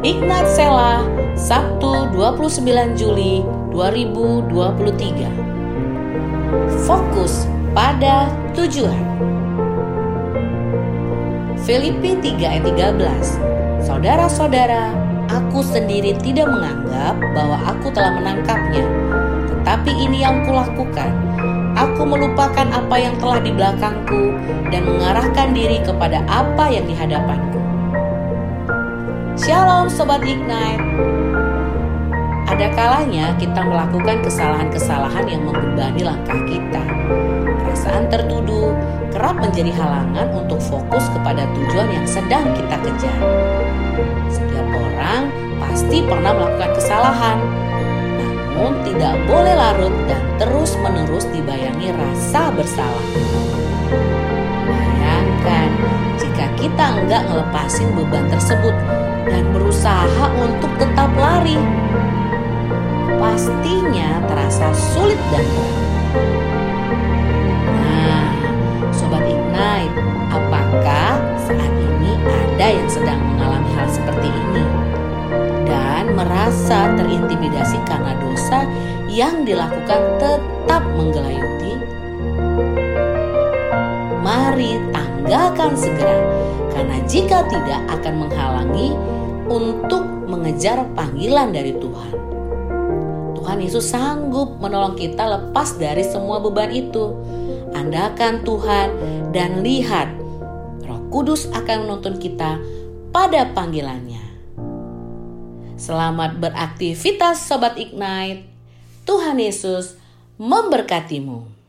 Ignat Sela, Sabtu 29 Juli 2023. Fokus pada tujuan. Filipi 3 ayat 13. Saudara-saudara, aku sendiri tidak menganggap bahwa aku telah menangkapnya. Tetapi ini yang kulakukan. Aku melupakan apa yang telah di belakangku dan mengarahkan diri kepada apa yang di hadapanku Shalom Sobat Ignite. Ada kalanya kita melakukan kesalahan-kesalahan yang membebani langkah kita. Perasaan tertuduh kerap menjadi halangan untuk fokus kepada tujuan yang sedang kita kejar. Setiap orang pasti pernah melakukan kesalahan Namun tidak boleh larut dan terus-menerus dibayangi rasa bersalah. Bayangkan jika kita enggak ngelepasin beban tersebut dan berusaha untuk tetap lari. Pastinya terasa sulit dan berat. Nah, Sobat Ignite, apakah saat ini ada yang sedang mengalami hal seperti ini? Dan merasa terintimidasi karena dosa yang dilakukan tetap menggelayuti? Mari tanggalkan segera, karena jika tidak akan menghalangi untuk mengejar panggilan dari Tuhan. Tuhan Yesus sanggup menolong kita lepas dari semua beban itu. Andalkan Tuhan dan lihat Roh Kudus akan menuntun kita pada panggilannya. Selamat beraktivitas Sobat Ignite. Tuhan Yesus memberkatimu.